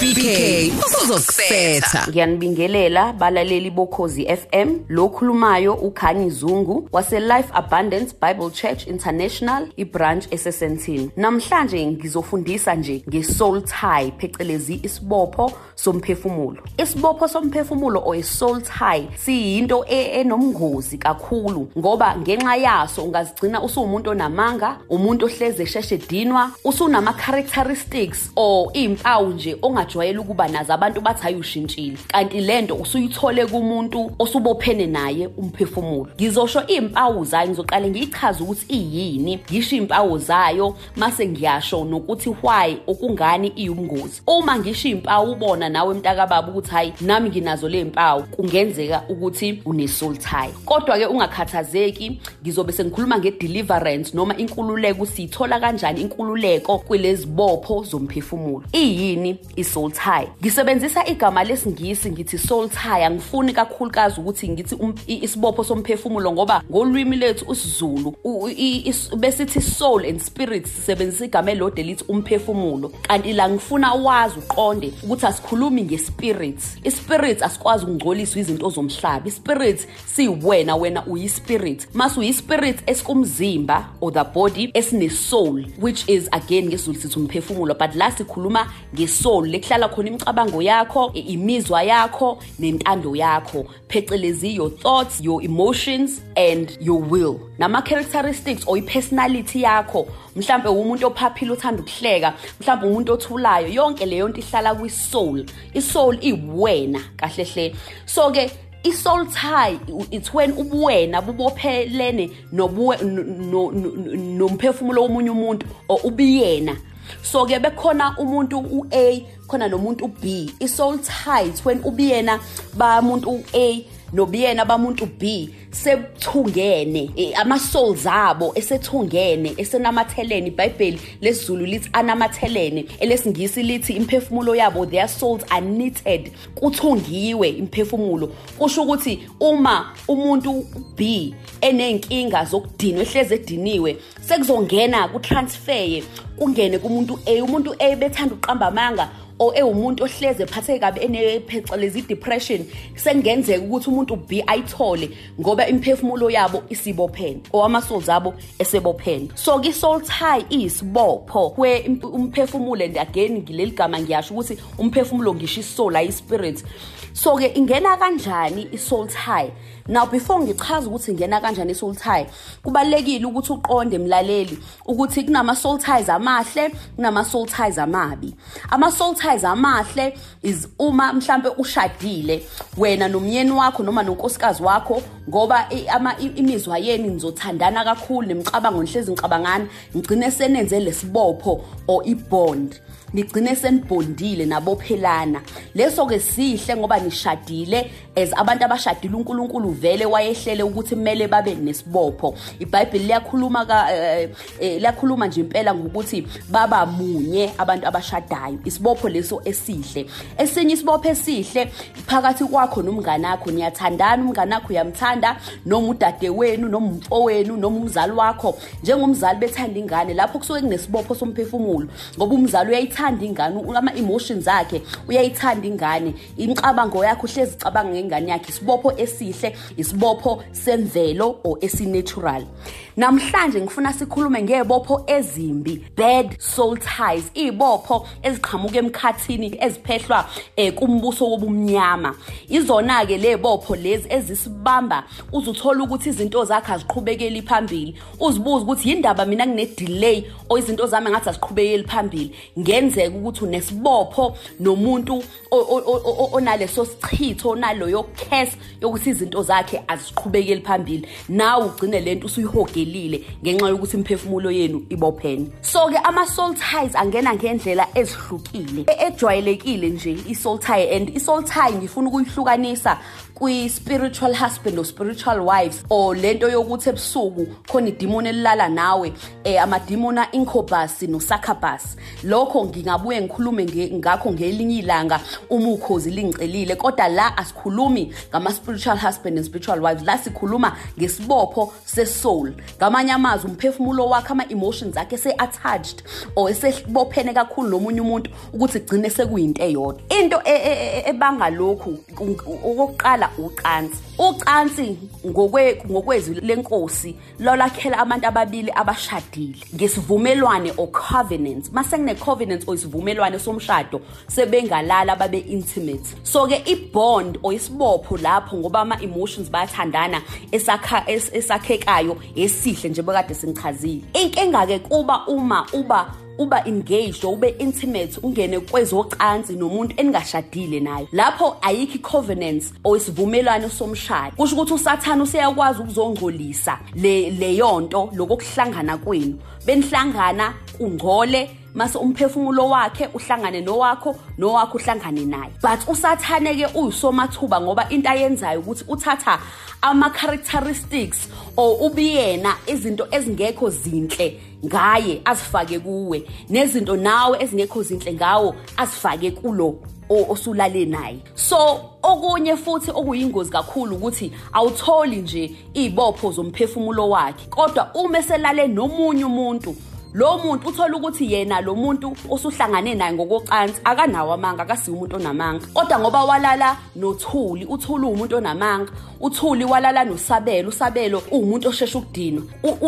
BK uzokusetha Ngiyanibingelela balaleli bokhozi FM lo khulumayo uKhani Zungu wase Life Abundance Bible Church International ibranch eSesentini. Namhlanje ngizofundisa nje ngesoul tie phecelezi isibopho somphefumulo. Isibopho somphefumulo or isoul tie siyinto e- enomngozi kakhulu ngoba ngenxa yaso ungazigcina usuwumuntu onamanga, umuntu ohleze esheshe dinwa, usunama characteristics or impawu nje ongajwayele ukuba nazo abantu bathi ayushintshile. Kanti lento usuyithole kumuntu osubophene naye umphefumulo. Ngizosho impawu zayo ngizoqale ngiyichaze ukuthi iyini ngisho impawu zayo mase ngiyasho nokuthi why okungani iyubungozi uma ngisho impawu ubona nawe mntaka baba ukuthi hayi nami nginazo le mpawu kungenzeka ukuthi une soul tie. Kodwa ke ungakhathazeki ngizobe sengikhuluma ngedeliverance noma inkululeko siyithola kanjani inkululeko kulezi bopho zomphefumulo. Iyini i-soul tie. Ngisebenzisa igama lesingisi ngithi soul tie. Angifuni kakhulukazi ukuthi ngithi um- isibopho somphefumulo ngoba ngolwimi lethu isiZulu u- i- is- besithi soul and spirit sisebenzisa igama elode lithi umphefumulo. Kanti la ngifuna wazi uqonde ukuthi asikhulumi ngespirit. Ispirit asikwazi ukungcoliswa izinto zomhlaba. Ispirit siwena wena uyispirit. Mase uyispirit esikumzimba or the body esine soul which is again ngesizulu sithi umphefumulo but la sikhuluma ngesoul lekuhlala khona imicabango yakho imizwa yakho nentando yakho. Phecelezi your thoughts your emotions and your will. Nama characteristics or i-personality yakho. Mhlambe umuntu ophaphile uthanda ukuhleka mhlambe umuntu othulayo yonke leyo nto ihlala kwi-soul. I-soul iwena kahle hle. So ke i-soul tie it's when ubuwena bubophelene nomphefumulo womunye umuntu or ubiyena so ke bekhona umuntu u-A khona nomuntu u-B i-soul tie it's when ubiyena bamuntu u-A nobiyena bamuntu B sekuthungene eh, ama-souls abo esethungene esenamathelene ibhayibheli lesizulu lithi anamathelene elesingisi lithi imphefumulo yabo their souls are knitted kuthungiwe imphefumulo. Kusho ukuthi uma umuntu B enenkinga zokudinwa ehleze ediniwe sekuzongena kutransfer kungene kumuntu A. Umuntu A bethanda uqamba amanga o ewumuntu ohleze ephatheke kabi enephecelezi i-depression sekungenzeka ukuthi umuntu B ayithole ngoba imphefumulo yabo isibophene or ama-souls abo esebophene. So ke i-soul tie iyisibopho kwe umphefumulo and again ngileli gama ngiyasho ukuthi umphefumulo ngisho isoul ayi-spirit so ke ingena kanjani i-soul tie? Now before ngichaza ukuthi ingena kanjani i-soul tie kubalekile ukuthi uqonde mlaleli ukuthi kunama-soul ties amahle kunama-soul ties amabi. Ama-soul ties amahle is uma mhlambe ushadile wena nomyeni wakho noma nonkosikazi wakho ngoba imizwa yeni nizothandana kakhulu nemicabango nihlezi ngicabangana ngigcine senenze lesibopho or ibond. Nigcine senibondile nabophelana. Leso ke sihle ngoba nishadile as abantu abashadile uNkulunkulu vele wayehlele ukuthi kumele babe nesibopho. iBhayibheli liyakhuluma ka eh, eh, liyakhuluma nje impela ngokuthi baba munye abantu abashadayo. Isibopho leso esihle. Esinye isibopho esihle phakathi kwakho nomngane wakho niyathandana umngane wakho uyamthanda noma udade wenu noma umfowenu noma umzali wakho. Njengomzali bethanda ingane lapho kusuke kunesibopho somphefumulo ngoba umzali uyayithanda ingane u- ama-emotions akhe uyayithanda ingane imicabango yakho uhlezi icabanga ngengane yakhe isibopho esihle isibopho semvelo or esinatural. Namhlanje ngifuna sikhulume ngebopho ezimbi bad soul ties iy'bopho eziqhamuka emkhathini eziphehlwa um kumbuso wobumnyama. Izona-ke le bopho lezi ezisibamba uzuthola ukuthi izinto zakhe aziqhubekeli phambili. Uzibuze ukuthi yindaba mina ngine-delay or izinto zami ngathi aziqhubekeli phambili? Ngenzeka ukuthi unesibopho nomuntu o- o- o- o- onaleso sichitho onaloyo case yokuthi izinto zakhe aziqhubekeli phambili nawe ugcine lento usuyihogelile ngenxa yokuthi imphefumulo yenu ibophene. So-ke ama-soul ties angena ngendlela ezihlukile. E- ejwayelekile nje i-soul tie and i-soul tie ngifuna ukuyihlukanisa kwi-spiritual husband or spiritual wives or lento yokuthi ebusuku khona idimoni elilala nawe eh amadimoni a-incubus no-succubus. Lokho ngingabuye ngikhulume ngakho ngelinye ilanga uma ukhozi lingicelile kodwa la asikhulumi ngama-spiritual husband and spiritual wives la sikhuluma ngesibopho se-soul. Ngamanye amazwi umphefumulo wakhe ama-emotions akhe ese-attached or esebophene kakhulu nomunye umuntu ukuthi kugcine sekuyinto eyodwa. Into e- e- e- ebanga lokhu okokuqala ucansi. Ucansi ngokwezwi lenkosi lolakhela abantu ababili abashadile. Ngesivumelwane or covenant mase kune-covenant or isivumelwane somshado sebengalala babe intimate. So ke i-bond or isibopho lapho ngoba ama-emotions bayathandana esakhekayo esihle nje bekade singichazile inkinga-ke kuba uma uba uba engaged ube intimate ungene kwezocansi nomuntu eningashadile naye. Lapho ayikho icovenant oyisivumelwano somshado. Kusho ukuthi usathana useyakwazi ukuzongcolisa le leyonto lokuhlangana kwenu. Benihlangana ungcole mase umphefumulo wakhe uhlangane nowakho nowakho uhlangane naye. But usathane ke uyisomathuba ngoba into ayenzayo ukuthi uthatha ama characteristics or ubiyena izinto ezingekho zinhle ngaye azifake kuwe nezinto nawe ezingekho zinhle ngawo azifake kulo osulale naye. So okunye futhi okuyingozi kakhulu ukuthi awutholi nje izibopho zomphefumulo wakhe kodwa uma eselale nomunye umuntu lo muntu uthola ukuthi yena lo muntu osuhlangane naye ngokocansi akanawo amanga akasiyo umuntu onamanga. Kodwa ngoba walala nothuli uthuli umuntu onamanga. Uthuli walala nosabelo usabelo uwumuntu osheshe ukudinwa.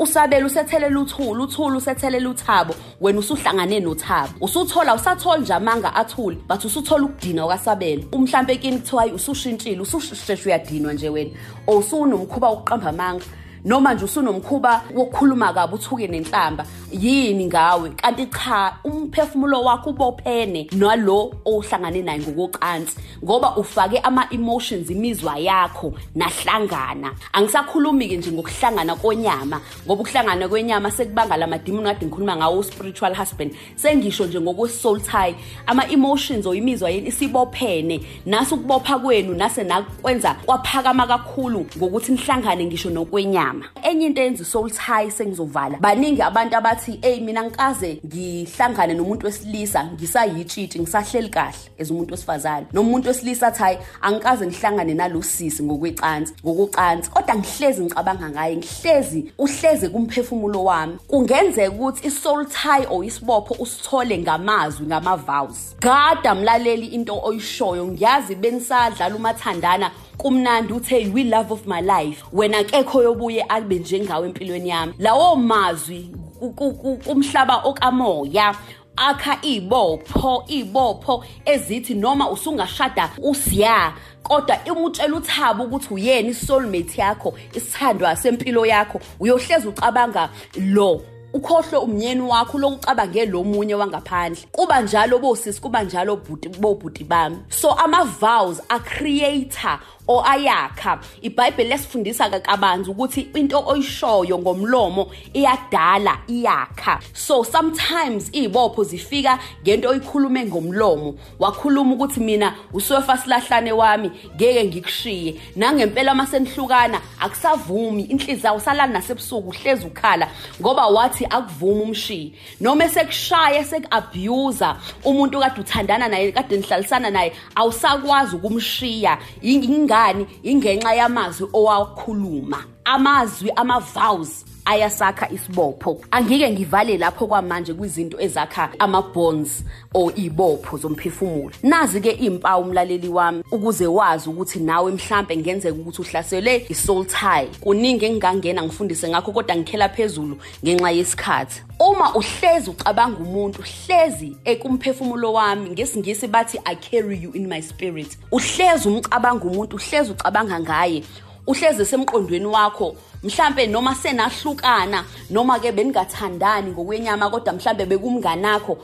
Usabelo usethelela uthuli uthuli usethelela uthabo wena usuhlangane nothabo. Usuthola usathola nje amanga athuli but usuthola ukudinwa kwasabelo. Umhlambe kini kuthiwa usushintshile ususheshe uyadinwa nje wena. Usunomkhuba wokuqamba amanga. Noma nje usunomkhuba wokukhuluma kabi uthuke nenhlamba. Yini ngawe? Kanti cha umphefumulo wakho ubophene nalo ohlangane naye ngokocansi ngoba ufake ama-emotions imizwa yakho nahlangana. Angisakhulumi ke nje ngokuhlangana konyama ngoba ukuhlangana kwenyama sekubanga la madimoni kade ngikhuluma ngawo spiritual husband. Sengisho nje ngokwe-soul tie ama-emotions or imizwa yeni isibophene. Nasi ukubopha kwenu nase nakwenza kwaphakama kakhulu ngokuthi nihlangane ngisho nokwenyama. Enye into eyenza i-soul tie sengizovala baningi abantu abathi athi ey mina ngikaze ngihlangane nomuntu wesilisa ngisayitshitshi ngisahleli kahle as umuntu wesifazane. Nomuntu wesilisa athi hayi angikaze ngihlangane nalosisi ngokwecansi ngokucansi kodwa ngihlezi ngicabanga ngaye ngihlezi uhleze kumphefumulo wami. Kungenzeka ukuthi i-soul tie or isibopho usithole ngamazwi ngama-vows. Gada mlaleli into oyishoyo. Ngiyazi benisadlala umathandana kumnandi uthe you love of my life. Wena kekho yobuye abe njengawe empilweni yami. Lawo mazwi kumhlaba okamoya akha ibopho ibopho ezithi noma usungashada usiya. Kodwa imutshela uthabo ukuthi uyena isoulmate yakho isithandwa sempilo yakho uyohleza ucabanga lo ukhohlwe umnyeni wakho lokucabange lo munye wangaphandle. Kuba njalo bosisi kuba njalo bobhuti bami. So ama-vows a-creator or ayakha ibhayibheli lesifundisa kabanzi ukuthi into oyishoyo ngomlomo iyadala iyakha. So sometimes iy'bopho zifika ngento oyikhulume ngomlomo. Wakhuluma ukuthi mina usofa silahlane wami ngeke ngikushiye. Nangempela uma senihlukana akusavumi. Inhliziyo awusalali nasebusuku uhlezi ukhala. Ngoba wathi akuvumi umshiye noma esekushaya seku-abuser umuntu kade uthandana naye kade nihlalisana naye awusakwazi ukumshiya. Ingani ingenxa yamazwi owakhuluma amazwi ama-vows ayasakha isibopho. Angike ngivale lapho kwamanje kwizinto ezakha ama-bonds or ibopho zomphefumulo. Nazi-ke iy'mpawu umlaleli wami ukuze wazi ukuthi nawe mhlampe ngenzeka ukuthi uhlasele i-soul tie. Kuningi engingangena ngifundise ngakho kodwa ngikhela phezulu ngenxa yesikhathi. Uma uhlezi ucabanga umuntu hlezi ekumphefumulo wami ngesingisi bathi i carry you in my spirit. Uhlezi umcabanga umuntu uhlezi ucabanga ngaye. Uhleze semqondweni wakho mhlambe noma senahlukana noma ke beningathandani ngokwenyama kodwa mhlambe bekumnganakho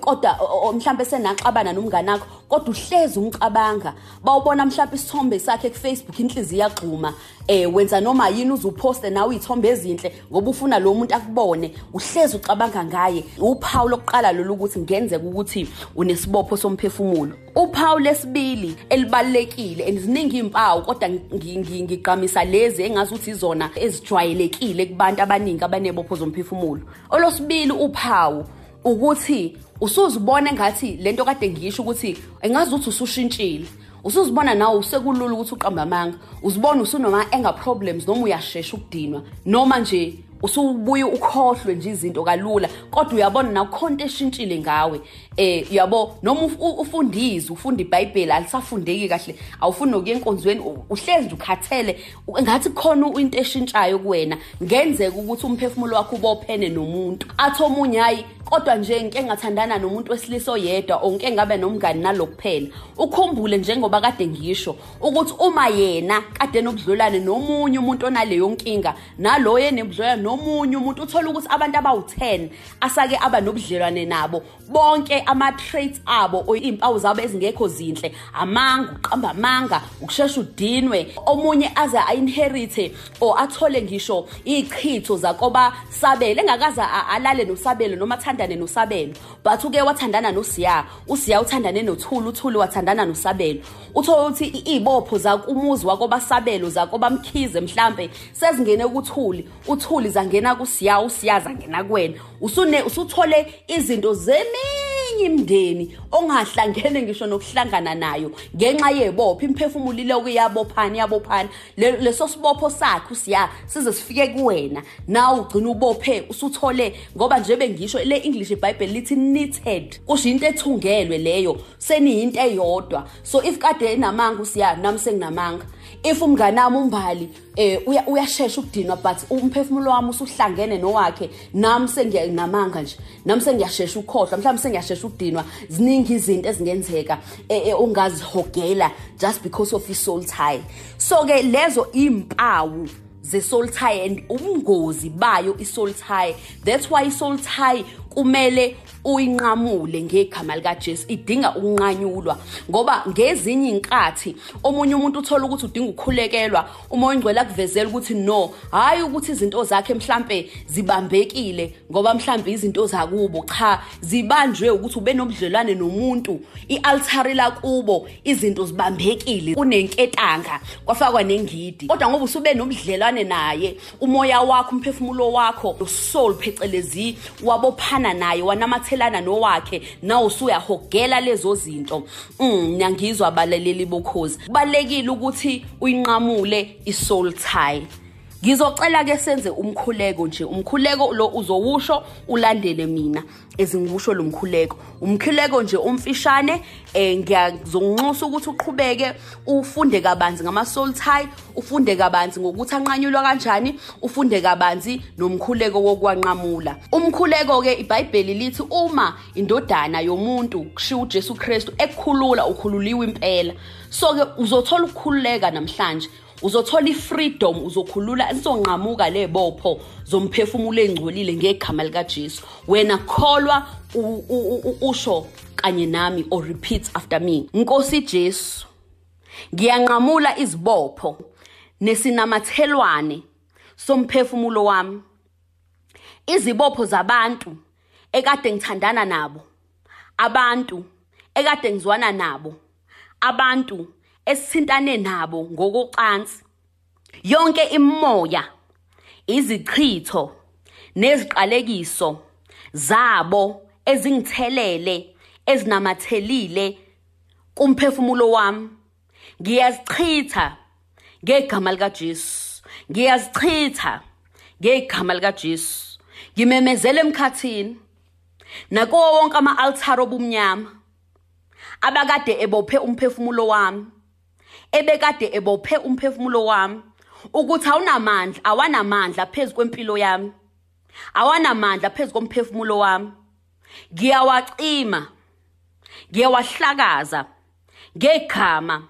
kodwa mhlambe senaxabana nomnganakho kodwa uhlezi umcabanga bawubona mhlambe isithombe sakhe ku-Facebook inhliziyo iyagxuma. Eh wenza noma yini uzuposte nawe iy'thombe ezinhle ngoba ufuna lo muntu akubone. Uhlezi ucabanga ngaye. Uphawu lokuqala lolu ukuthi ngenzeka ukuthi unesibopho somphefumulo. Uphawu lesibili elibalekile and ziningi iy'mpawu kodwa ngigqamisa lezi engazi ukuthi izona ezijwayelekile kubantu abaningi abanebopho zomphefumulo. Olosibili uphawu ukuthi usuzibona engathi lento kade ngisho ukuthi engazi ukuthi usushintshile. Usuzibona nawe usekulula ukuthi uqamba amanga. Uzibona usunoma anger problems noma uyashesha ukudinwa. Noma nje usubuye ukhohlwe nje izinto kalula kodwa uyabona nakhonto eshintshile ngawe. Eh yabo noma ufundizwe ufunda iBhayibheli alisafundeki kahle awufuni nokuya enkonzweni uhlezi nje ukhathele ngathi khona into eshintshayo kuwena. Ngenzeka ukuthi umphefumulo wakho ubophene nomuntu. Athi omunye hayi kodwa nje ngike ngathandana nomuntu wesilisa oyedwa or ngike ngabe nomngani nalokuphela ukhumbule njengoba kade ngisho ukuthi uma yena kade nobudlelwane nomunye umuntu onaleyo nkinga nalo yenebudlelwane nomunye umuntu uthola ukuthi abantu abawu10 asake aba nobudlelwane nabo. Bonke ama-traits abo iy'mpawu zabo ezingekho zinhle amanga uqamba amanga ukushesha udinwe. Omunye aze a-inherite or athole ngisho iy'chitho zakoba sabele engakaze alale nosabelo noma athandane nosabelo. But uke wathandana nosiya usiya uthandane nothuli uthuli wathandana nosabelo. Uthola ukuthi iy'bopho zakumuzi wakobasabelo zakobamkhize mhlampe sezingene kuthuli. Uthuli zangena kusiya usiya zangena kuwena. Usuthole izinto zemini eminye imindeni ongahlangene ngisho nokuhlangana nayo ngenxa yebopho imphefumulo iloku iyabophana iyabophana leso sibopho sakhe usiya size sifike kuwena. Nawe ugcina ubophe usuthole ngoba nje bengisho le English iBhayibheli lithi knitted kusho into ethungelwe leyo seniyinto eyodwa. So if kade enamanga usiya nami senginamanga. If umngane wami umbali eh uyashesha ukudinwa but umphefumulo wami usuhlangene nowakhe nami sengiyanamanga nje. Nami sengiyashesha ukukhohlwa mhlawumbe sengiyashesha ukudinwa. Ziningi izinto ezingenzeka ongazihogela just because of i-soul tie. So ke lezo impawu ze-soul tie and ubungozi bayo i-soul tie that's why i-soul tie kumele uyinqamule ngegama likaJesu idinga ukunqanyulwa. Ngoba ngezinye inkathi omunye umuntu uthola ukuthi udinga ukukhulekelwa uma oyingcwele akuvezela ukuthi no hayi ukuthi izinto zakhe mhlambe zibambekile ngoba mhlambe izinto zakubo cha zibanjwe ukuthi ube nobudlelwane nomuntu ialtari lakubo izinto zibambekile kunenketanga kwafakwa nengidi. Kodwa ngoba usube nobudlelwane naye umoya wakho umphefumulo wakho soul phecelezi wabophana naye wanamathe wathelana nowakhe nawe usuyahogela lezo zinto? Mm nyangizwa abalaleli bokhozi. Kubalekile ukuthi uyinqamule isoul tie. Ngizocela ke senze umkhuleko nje. Umkhuleko lo uzowusho ulandele mina. Ezingikusho lo mkhuleko. Umkhuleko nje umfishane eh ngiyazonxusa ukuthi uqhubeke ufunde kabanzi ngama soul tie ufunde kabanzi ngokuthi anqanyulwa kanjani ufunde kabanzi nomkhuleko wokwanqamula. Umkhuleko ke iBhayibheli lithi uma indodana yomuntu kushiya uJesu Kristu ekukhulula ukhululiwe impela. So ke uzothola ukukhululeka namhlanje. Uzothola ifreedom uzokhulula izonqamuka lebopho zomphefumulo engcolile ngegama lika Jesu wena kholwa usho kanye nami or repeat after me. Nkosi Jesu ngiyanqamula izibopho nesinamathelwane somphefumulo wami. Izibopho zabantu ekade ngithandana nabo abantu ekade ngizwana nabo abantu esithintane nabo ngokocansi. Yonke imimoya izichitho neziqalekiso zabo ezingithelele ezinamathelile kumphefumulo wami. Ngiyazichitha ngegama lika Jesu ngiyazichitha ngegama lika Jesu ngimemezela emkhathini. Nakuwo wonke ama-altar obumnyama abakade ebophe umphefumulo wami. Ebekade ebophe umphefumulo wami ukuthi awunamandla awanamandla phezu kwempilo yami. Awanamandla phezu komphefumulo wami. Ngiyawacima ngiyawahlakaza ngegama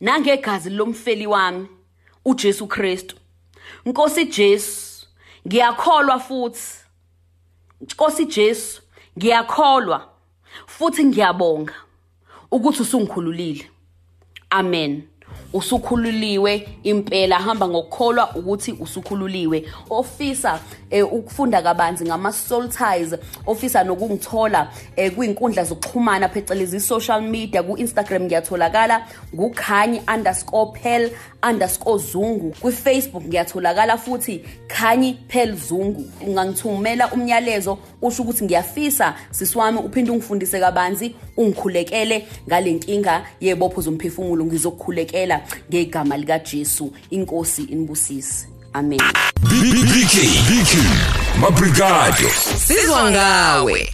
nangegazi lomfeli wami uJesu Kristu. Nkosi Jesu ngiyakholwa futhi. Nkosi Jesu ngiyakholwa futhi ngiyabonga ukuthi usungikhululile. Amen. Usukhululiwe impela hamba ngokukholwa ukuthi usukhululiwe. Ofisa eh, ukufunda kabanzi ngama soul ties ofisa nokungithola eh, kwinkundla zokuxhumana phecelezi social media ku Instagram ngiyatholakala ngukhanyi underscore pel underscore zungu. Kwi-facebook ngiyatholakala futhi khanyi pel zungu. Ungangithumela umnyalezo usho ukuthi ngiyafisa sisi wami uphinde ungifundise kabanzi ungikhulekele ngale nkinga yebopho zomphefumulo ngizokukhulekela. Ngegama likaJesu inkosi inibusise amen. BK BK Mabrigado. Sizwa ngawe.